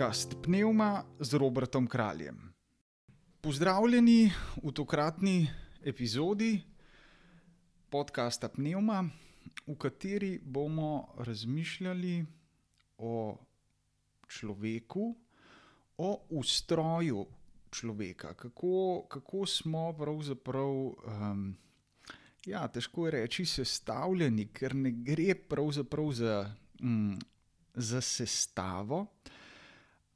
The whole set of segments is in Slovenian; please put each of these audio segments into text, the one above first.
podcast Pneuma z Robertom Kraljem. Pozdravljeni v tokratni epizodi podcasta Pneuma, v kateri bomo razmišljali o človeku, o ustroju človeka, kako, kako smo pravzaprav. Um, Ja, težko je reči sestavljeni, ker ne gre pravzaprav za, mm, za sestavo,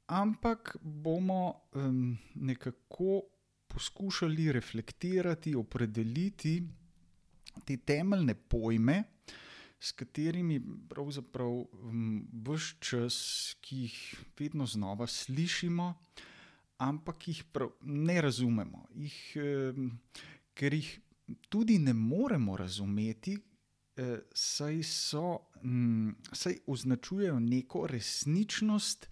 ampak bomo um, nekako poskušali reflektirati, opredeliti te temeljne pojme, s katerimi pravzaprav um, vse čas, ki jih vedno znova slišimo, ampak jih prav, ne razumemo, jih, um, ker jih tudi ne moremo razumeti, eh, saj, so, hm, saj označujejo neko resničnost,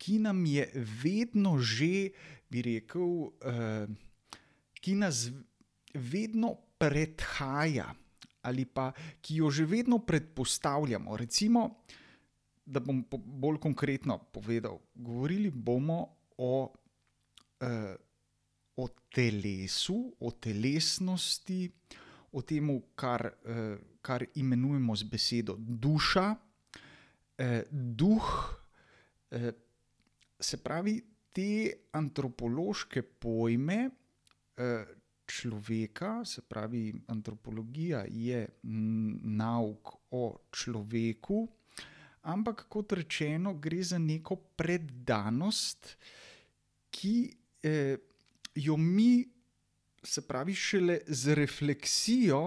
ki nam je vedno že, bi rekel, eh, ki nas vedno predhaja. Ali pa ki jo že vedno predpostavljamo. Recimo, da bom bolj konkretno povedal, govorili bomo o eh, o telesu, o telesnosti, o tem, kar, eh, kar imenujemo z besedo duša, eh, duh, eh, se pravi, te antropološke pojme človeka, se pravi, antropologija je nauk o človeku. Ampak, kot rečeno, gre za neko predanost, ki eh, jo mi, se pravi, šele z refleksijo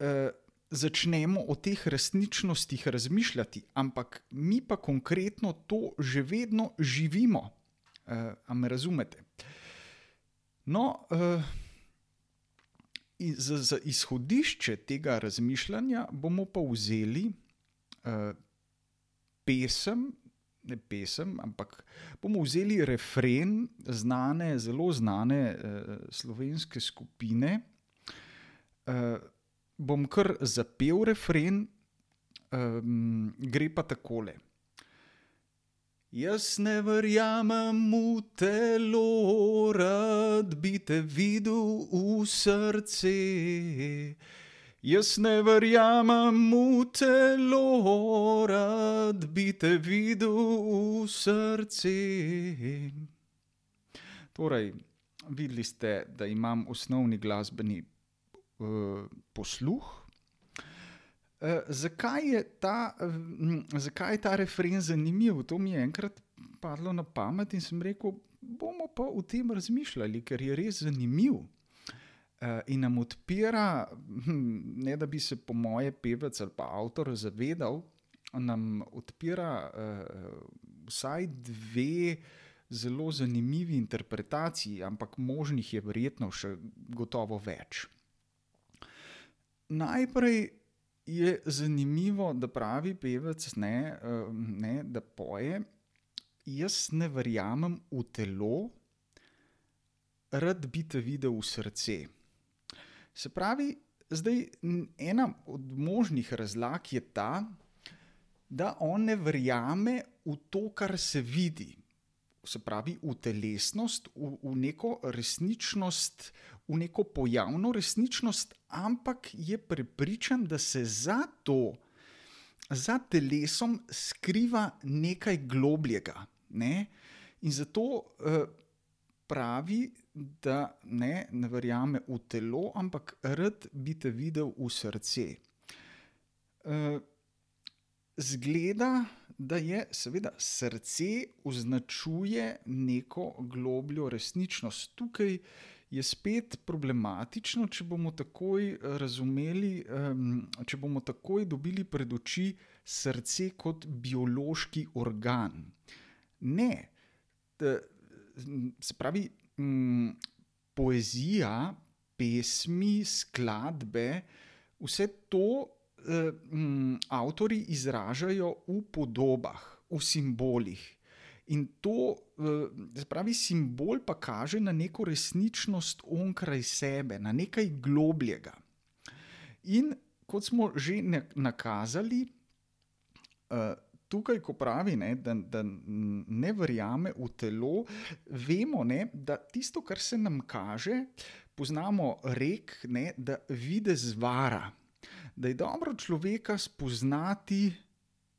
eh, začnemo o teh resničnostih razmišljati, ampak mi pa konkretno to že vedno živimo. Eh, a me razumete? No, eh, za, za izhodišče tega razmišljanja bomo pa vzeli eh, pesem ne pesem, ampak bomo vzeli refren znane, zelo znane uh, slovenske skupine. Uh, bom kar zapel refren, um, gre pa takole. Jaz ne verjamem v telo, rad bi te videl v srce. Jaz ne verjamem v telo, rad bi te videl v srce. Torej, videli ste, da imam osnovni glasbeni posluh. Uh, zakaj, je ta, uh, zakaj je ta refren zanimiv? To mi je enkrat padlo na pamet in sem rekel, bomo pa o tem razmišljali, ker je res zanimiv. Uh, in nam odpira, hm, ne da bi se, po moje, pevec ali pa avtor zavedal, nam odpira vsaj dve zelo zanimivi interpretaciji, ampak možnih je verjetno še gotovo več. Najprej je zanimivo, da pravi pevec, ne, uh, ne, da poje. Jaz ne verjamem v telo, rad bi te videl v srce. Se pravi, zdaj ena od možnih razlag je ta, da on ne verjame v to, kar se vidi. Se pravi, v telesnost, v, v neko resničnost, v neko pojavno resničnost, ampak je prepričan, da se za to, za telesom, skriva nekaj globljega. Ne? In zato uh, pravi, da ne, ne verjame v telo, ampak rad bi te videl v srce. Uh, zgleda, da je seveda srce označuje neko globljo resničnost. Tukaj je spet problematično, če bomo takoj razumeli, um, če bomo takoj dobili pred oči srce kot biološki organ. Ne, se pravi, mm, poezija, pesmi, skladbe, vse to mm, avtori izražajo v podobah, v simbolih. In to, eh, pravi, simbol pa kaže na neko resničnost onkraj sebe, na nekaj globljega. In kot smo že nakazali, eh, tukaj, ko pravi, ne, da, da ne verjame v telo, vemo, ne, da tisto, kar se nam kaže, poznamo rek, ne, da vide zvara. Da je dobro človeka spoznati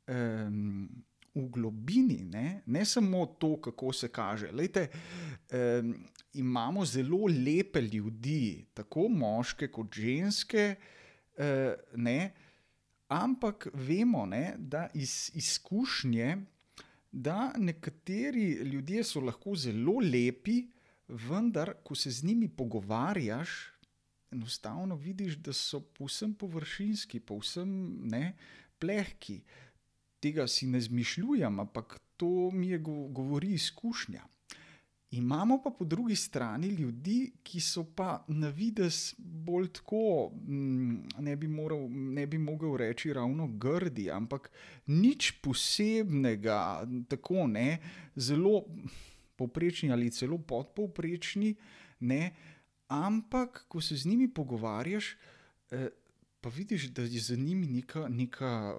um, v globini, ne, ne samo to, kako se kaže. Lejte, um, imamo zelo lepe ljudi, tako moške kot ženske. Uh, ne, ampak vemo, ne, da iz izkušnje, da nekateri ljudje so lahko zelo lepi, vendar, ko se z njimi pogovarjaš, enostavno vidiš, da so povsem površinski, povsem ne, plehki. Tega si ne zmišljujem, ampak to mi je govori izkušnja. Imamo pa po drugi strani ljudi, ki so pa na vides bolj tako, mm, ne bi, moral, ne bi mogel reči ravno grdi, ampak nič posebnega, tako ne, zelo povprečni ali celo podpovprečni, ne, ampak ko se z njimi pogovarjaš, eh, pa vidiš, da je za njimi neka, neka,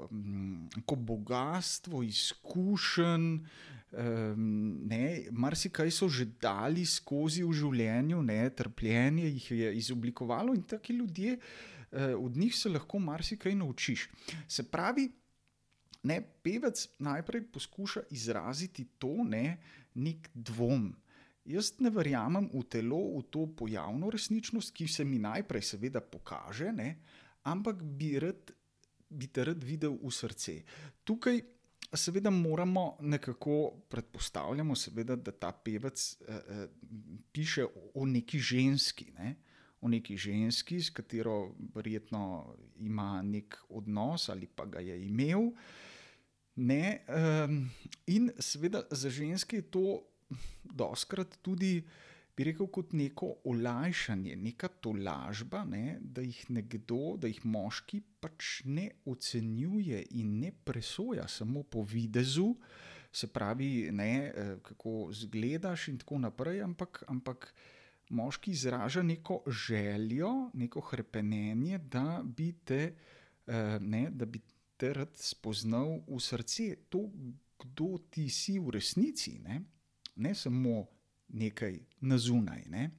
neko mm, bogatstvo, izkušenj. Um, Marsikaj so že dali skozi v življenju, ne, trpljenje jih je izoblikovalo in taki ljudje, uh, od njih se lahko marsikaj naučiš. Se pravi, ne, pevec najprej poskuša izraziti to, ne, nek dvom. Jaz ne verjamem v telo, v to pojavno resničnost, ki se mi najprej, seveda, pokaže, ne, ampak bi, rad, bi te rad videl v srce. Tukaj Seveda moramo nekako predpostavljati, seveda, da ta pevec eh, eh, piše o neki ženski, ne? o neki ženski, s katero verjetno ima nek odnos ali pa ga je imel. Ne, eh, in seveda za ženske je to doskrat tudi bi rekel, kot neko olajšanje, neka tolažba, ne, da jih nekdo, da jih moški pač ne ocenjuje in ne presoja samo po videzu, se pravi, ne, eh, kako izgledaš in tako naprej, ampak, ampak moški izraža neko željo, neko krepenje, da bi te, eh, ne, da bi te rad spoznal v srce, to, kdo ti si v resnici, ne, ne samo nekaj na zunaj. Ne.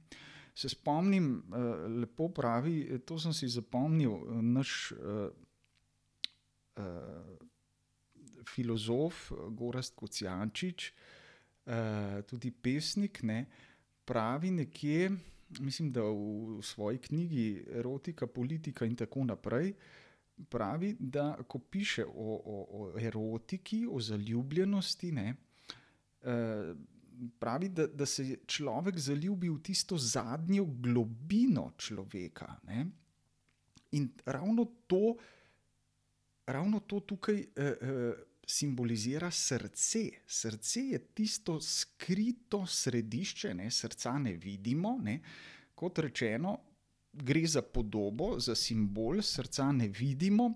Se spomnim, uh, lepo pravi, to sem si zapomnil, uh, naš uh, uh, filozof Gorast Kocijančič, uh, tudi pesnik, ne, pravi nekje, mislim, da v, v svoji knjigi Erotika, politika in tako naprej. Pravi, da ko piše o, o, o erotiki, o zaljubljenosti, ne, uh, pravi, da, da se človek zaljubi v tisto zadnjo globino človeka. Ne? In ravno to, ravno to tukaj eh, eh, simbolizira srce. Srce je tisto skrito središče, ne? srca ne vidimo. Ne? Kot rečeno, gre za podobo, za simbol, srca ne vidimo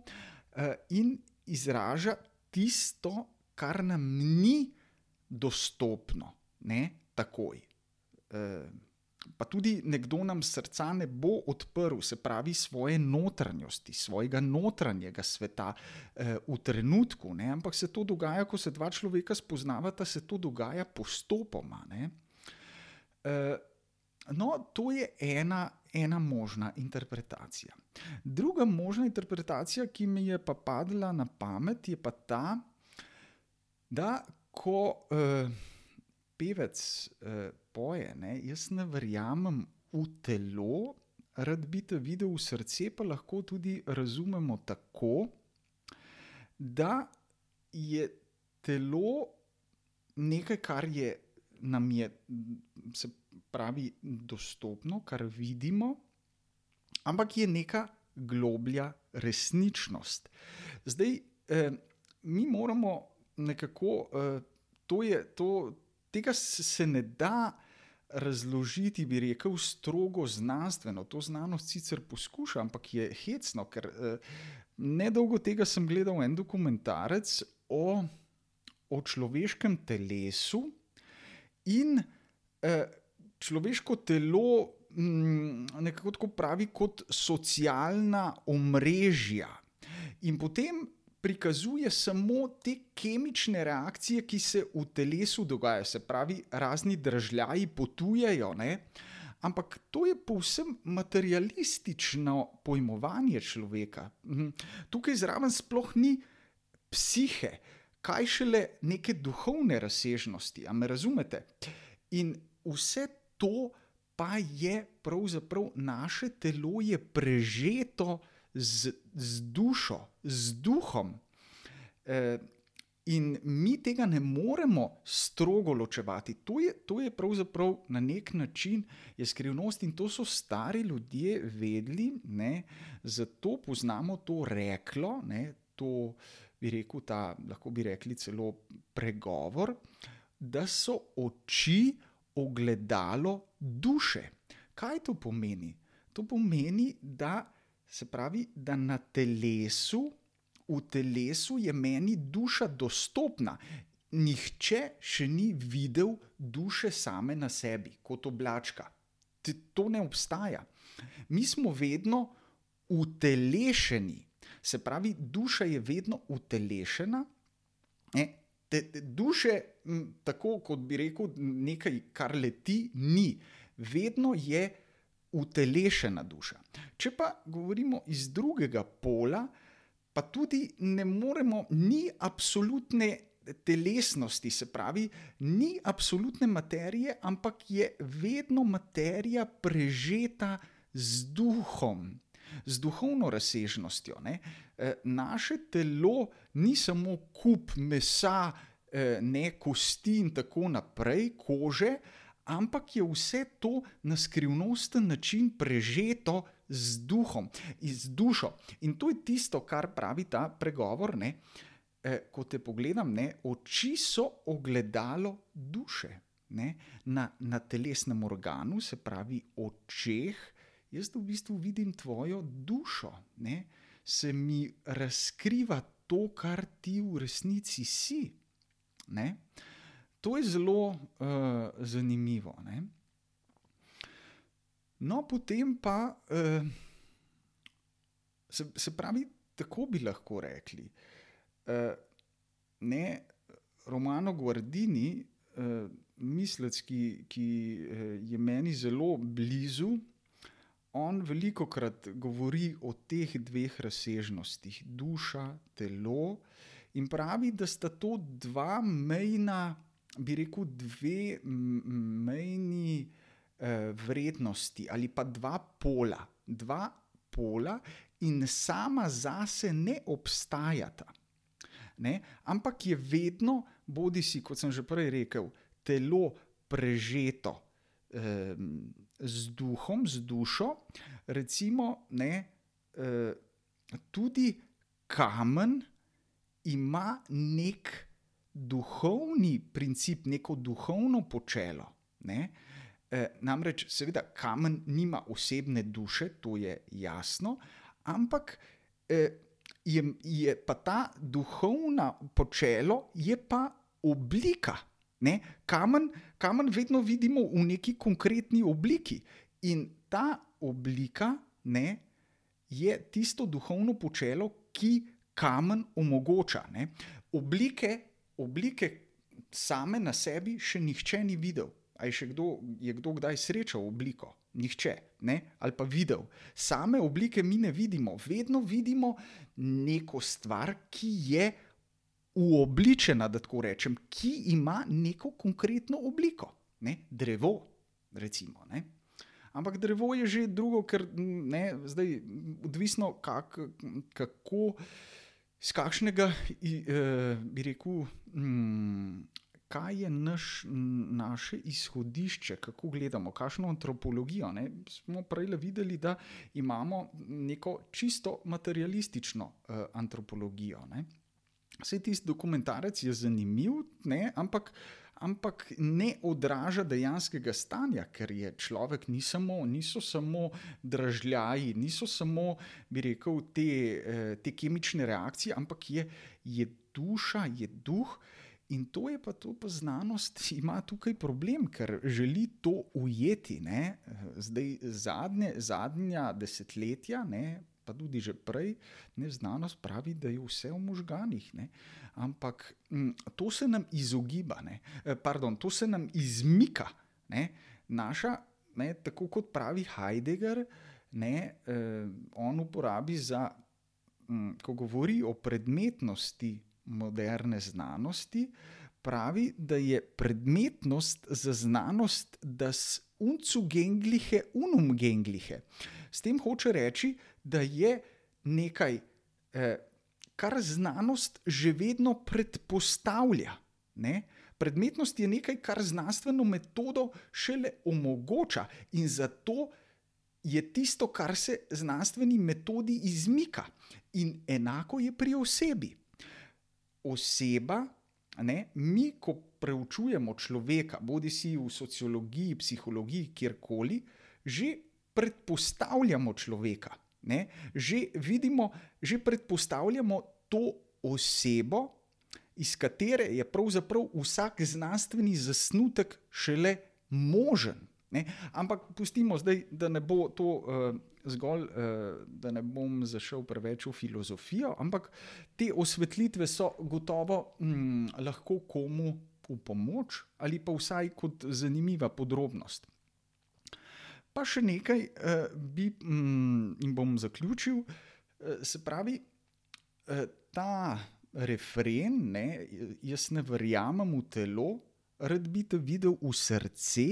eh, in izraža tisto, kar nam ni dostopno ne takoj. E, pa tudi nekdo nam srca ne bo odprl, se pravi, svoje notranjosti, svojega notranjega sveta e, v trenutku, ne? ampak se to dogaja, ko se dva človeka spoznavata, se to dogaja postopoma. E, no, to je ena. Ena možna interpretacija. Druga možna interpretacija, ki mi je pa padla na pamet, je pa ta, da ko eh, pevec uh, poje, ne, jaz ne verjamem v telo, rad bi te videl v srce, pa lahko tudi razumemo tako, da je telo nekaj, kar je nam je, se pravi, dostopno, kar vidimo, ampak je neka globlja resničnost. Zdaj, eh, mi moramo nekako. Eh, To je, to, tega se ne da razložiti, bi rekel, strogo znanstveno. To znanost sicer poskuša, ampak je hecno, ker eh, nedolgo tega sem gledal en dokumentarec o, o človeškem telesu in eh, človeško telo. Mm, nekako tako pravi, kot socialna omrežja. In potem prikazuje samo te kemične reakcije, ki se v telesu dogajajo, se pravi, razni držljaji potujejo. Ne? Ampak to je povsem materialistično pojmovanje človeka. Mhm. Tukaj zraven sploh ni psihe, kaj šele neke duhovne razsežnosti. A me razumete? In vse to pa je pravzaprav naše telo je prežeto z, z dušo, z duhom. E, in mi tega ne moremo strogo ločevati. To je, to je pravzaprav na nek način skrivnost in to so stari ljudje vedeli, ne? zato poznamo to reklo, ne? to bi rekel, ta, lahko bi rekli celo pregovor, da so oči ogledalo duše. Kaj to pomeni? To pomeni, da se pravi, da na telesu, v telesu je meni duša dostopna. Nihče še ni videl duše same na sebi, kot oblačka. To ne obstaja. Mi smo vedno utelešeni, se pravi, duša je vedno utelešena. Ne? Te, te duše, tako kot bi rekel, nekaj, kar leti, ni. Vedno je utelešena duša. Če pa govorimo iz drugega pola, pa tudi ne moremo, ni absolutne telesnosti, se pravi, ni absolutne materije, ampak je vedno materija prežeta z duhom. Z duhovno razsežnostjo. Ne? E, naše telo ni samo kup mesa, e, ne kosti in tako naprej, kože, ampak je vse to na skrivnosten način prežeto z duhom, z dušo. In to je tisto, kar pravi ta pregovor. Ne? E, ko te pogledam, ne? oči so ogledalo duše. Na, na telesnem organu, se pravi očeh, jaz v bistvu vidim tvojo dušo, ne? se mi razkriva to, kar ti v resnici si. Ne? To je zelo uh, zanimivo. Ne? No, potem pa, uh, se, se pravi, tako bi lahko rekli. Uh, ne, Romano Guardini, uh, mislec, ki, ki je meni zelo blizu, on veliko krat govori o teh dveh razsežnostih, duša, telo, in pravi, da sta to dva mejna bi rekel, dve mejni eh, vrednosti ali pa dva pola. Dva pola in sama zase ne obstajata. Ne? Ampak je vedno, bodi si, kot sem že prej rekel, telo prežeto eh, z duhom, z dušo, recimo, ne, eh, tudi kamen ima nek duhovni princip, neko duhovno počelo. Ne? E, namreč, seveda, kamen nima osebne duše, to je jasno, ampak e, je, je pa ta duhovna počelo, je pa oblika. Ne? Kamen, kamen vedno vidimo v neki konkretni obliki in ta oblika ne, je tisto duhovno počelo, ki kamen omogoča. Ne? Oblike oblike same na sebi še nihče ni videl. Ali je kdo, je kdo kdaj srečal obliko? Nihče, ne? ali pa videl. Same oblike mi ne vidimo, vedno vidimo neko stvar, ki je uobličena, da tako rečem, ki ima neko konkretno obliko. Ne? Drevo, recimo. Ne? Ampak drevo je že drugo, ker ne, zdaj, odvisno, kak, kako iz kakšnega, uh, bi rekel, um, kaj je naš, naše izhodišče, kako gledamo, kakšno antropologijo. Ne? Smo prej videli, da imamo neko čisto materialistično uh, antropologijo. Ne? Vse tisti dokumentarec je zanimiv, ne? ampak ampak ne odraža dejanskega stanja, ker je človek ni samo, niso samo dražljaji, niso samo, bi rekel, te, eh, te kemične reakcije, ampak je, je duša, je duh. In to je pa to, pa znanost ima tukaj problem, ker želi to ujeti. Ne? Zdaj, zadnje, zadnja desetletja, ne, pa tudi že prej, ne znanost pravi, da je vse v možganjih. Ne? Ampak m, to se nam izogiba, ne? pardon, to se nam izmika. Ne? Naša, ne, tako kot pravi Heidegger, ne, eh, on uporabi za, m, ko govori o predmetnosti moderne znanosti, pravi, da je predmetnost za znanost, da s uncu genglihe, unum genglihe. S tem hoče reči, da je nekaj, eh, kar znanost že vedno predpostavlja. Ne? Predmetnost je nekaj, kar znanstveno metodo šele omogoča, in zato je tisto, kar se znanstveni metodi izmika. In enako je pri osebi. Oseba, ne, mi, ko preučujemo človeka, bodi si v sociologiji, psihologiji, kjerkoli, že predpostavljamo človeka. Ne? Že vidimo, že predpostavljamo to osebo, iz katere je pravzaprav vsak znanstveni zasnutek šele možen. Ne? Ampak pustimo zdaj, da ne bo to uh, zgolj, uh, da ne bom zašel preveč v filozofijo, ampak te osvetlitve so gotovo um, lahko komu v pomoč ali pa vsaj kot zanimiva podrobnost. Pa še nekaj uh, bi um, in bom zaključil. Uh, se pravi, uh, ta refren, ne, jaz ne verjamem v telo, rad bi te videl v srce.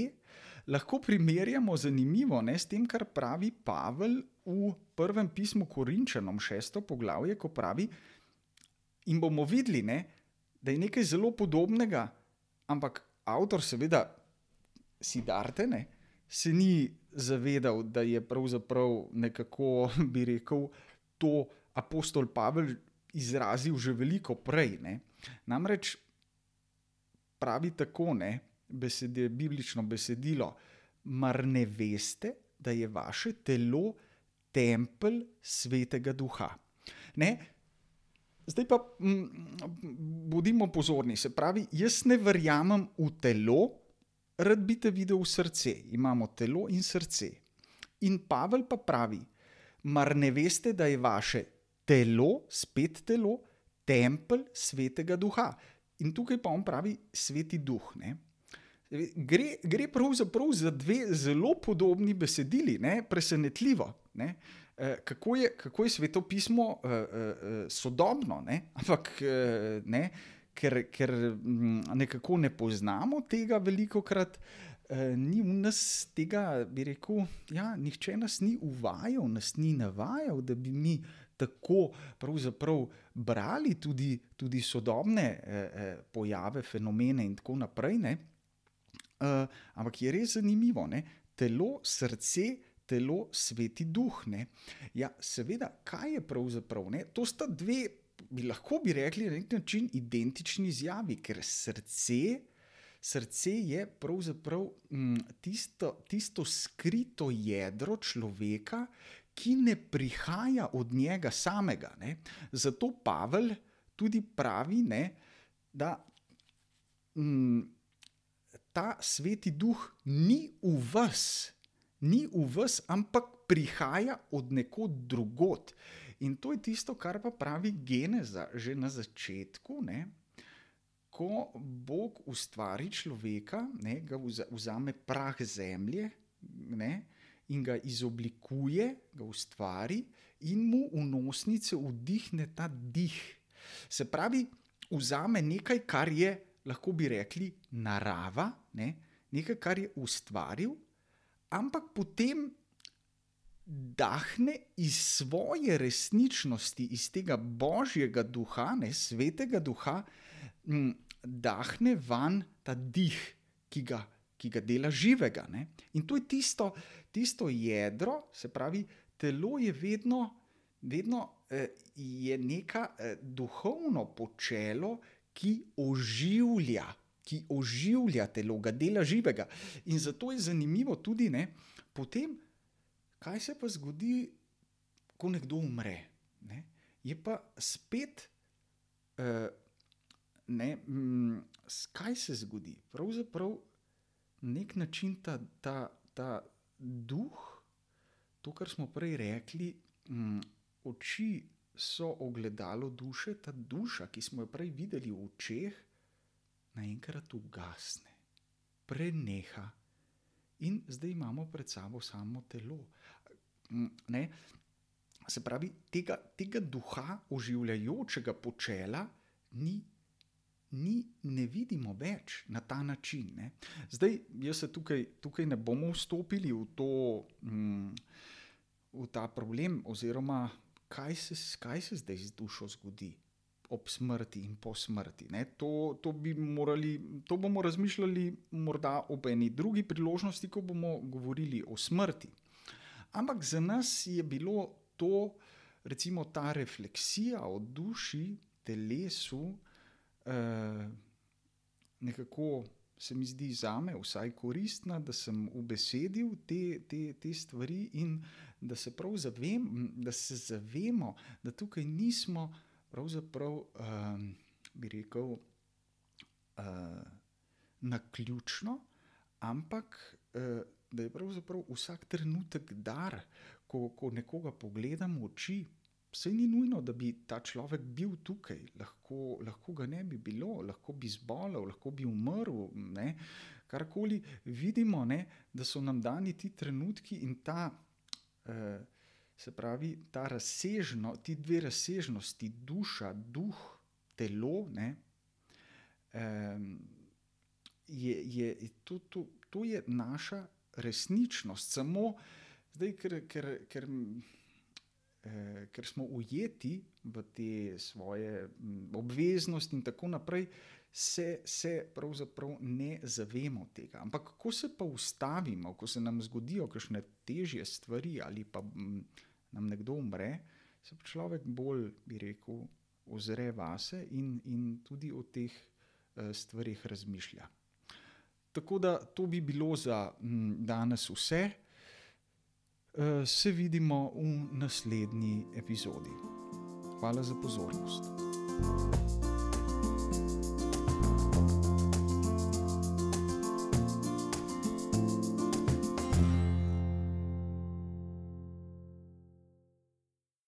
Lahko primerjamo zanimivo ne, s tem, kar pravi Pavel v prvem pismu Korinčanom, šesto poglavje, ko pravi, in bomo videli, ne, da je nekaj zelo podobnega, ampak avtor, seveda, Sidarte, ne, se ni zavedal, da je pravzaprav nekako, bi rekel, to apostol Pavel izrazil že veliko prej. Ne. Namreč pravi tako, ne, besede, biblično besedilo, mar ne veste, da je vaše telo tempelj svetega duha. Ne, Zdaj pa bodimo pozorni. Se pravi, jaz ne verjamem v telo, rad bi te videl v srce. Imamo telo in srce. In Pavel pa pravi, mar ne veste, da je vaše telo, spet telo, tempelj svetega duha. In tukaj pa on pravi sveti duh. Ne? Gre, gre pravzaprav za dve zelo podobni besedili, ne? presenetljivo. Ne? Eh, kako je, kako je sveto pismo uh, uh, sodobno, ne? ampak ne, ker, ker mm, nekako ne poznamo tega veliko krat. Uh, ni v nas tega, bi rekel, ja, nihče nas ni uvajal, nas ni navajal, da bi mi tako brali tudi, tudi sodobne uh, pojave, fenomene in tako naprej. Uh, ampak je res zanimivo, ne? telo, srce, telo, sveti duh. Ne? Ja, seveda, kaj je pravzaprav? Ne? To sta dve, bi lahko bi rekli, na nek način identični izjavi, ker srce, srce je pravzaprav mm, tisto, tisto skrito jedro človeka, ki ne prihaja od njega samega. Ne? Zato Pavel tudi pravi, ne, da. M, Ta sveti duh ni v vas, ni v vas, ampak prihaja od nekod drugot. In to je tisto, kar pa pravi Geneza že na začetku. Ne? Ko Bog ustvari človeka, ne, ga vzame prah zemlje ne, in ga izoblikuje, ga ustvari in mu v nosnice vdihne ta dih. Se pravi, vzame nekaj, kar je, lahko bi rekli, narava, ne, nekaj, kar je ustvaril, ampak potem dahne iz svoje resničnosti, iz tega božjega duha, ne svetega duha, dahne van ta dih, ki ga, ki ga dela živega. Ne? In to je tisto, tisto jedro, se pravi, telo je vedno, vedno eh, je neka eh, duhovno počelo, ki oživlja ki oživlja telo, ga dela živega. In zato je zanimivo tudi, ne, potem, kaj se pa zgodi, ko nekdo umre. Ne, je pa spet, uh, ne, m, kaj se zgodi. Pravzaprav na nek način ta, ta, ta duh, to, kar smo prej rekli, m, oči so ogledalo duše, ta duša, ki smo jo prej videli v očeh, naenkrat ugasne, preneha. In zdaj imamo pred sabo samo telo. Ne? Se pravi, tega, tega duha, oživljajočega počela, ni, ni, ne vidimo več na ta način. Ne? Zdaj, jaz se tukaj, tukaj ne bomo vstopili v, to, mm, v ta problem, oziroma kaj se, kaj se zdaj z dušo zgodi. Ob smrti in po smrti. To, to, morali, to bomo razmišljali morda ob eni drugi priložnosti, ko bomo govorili o smrti. Ampak za nas je bilo to, recimo, ta refleksija o duši, telesu, eh, nekako se mi zdi za me vsaj koristna, da sem ubesedil te, te, te stvari in da se prav zavem, da se zavemo, da tukaj nismo pravzaprav, eh, bi rekel, eh, na ključno, ampak. Eh, Da je pravzaprav vsak trenutek dar, ko, ko nekoga pogledam v oči, vse ni nujno, da bi ta človek bil tukaj, lahko, lahko ga ne bi bilo, lahko bi zbolel, lahko bi umrl. Ne? Karkoli vidimo, ne? da so nam dani ti trenutki in ta, eh, se pravi, ta razsežno, ti dve razsežnosti, duša, duh, telo. Ne? Eh, je, je, to, to, to je naša resničnost, samo Zdaj, ker, ker, ker, eh, ker smo ujeti v te svoje obveznosti in tako naprej, se, se pravzaprav ne zavemo tega. Ampak, ko se pa ustavimo, ko se nam zgodijo kakšne težje stvari ali pa m, nam nekdo umre, se pa človek bolj, bi rekel, ozre vase in, in tudi o teh eh, stvarih razmišlja. Tako da to bi bilo za m, danes vse. Eh, se vidimo v naslednji epizodi. Hvala za pozornost. thank you